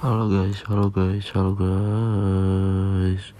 Halo guys, halo guys, halo guys.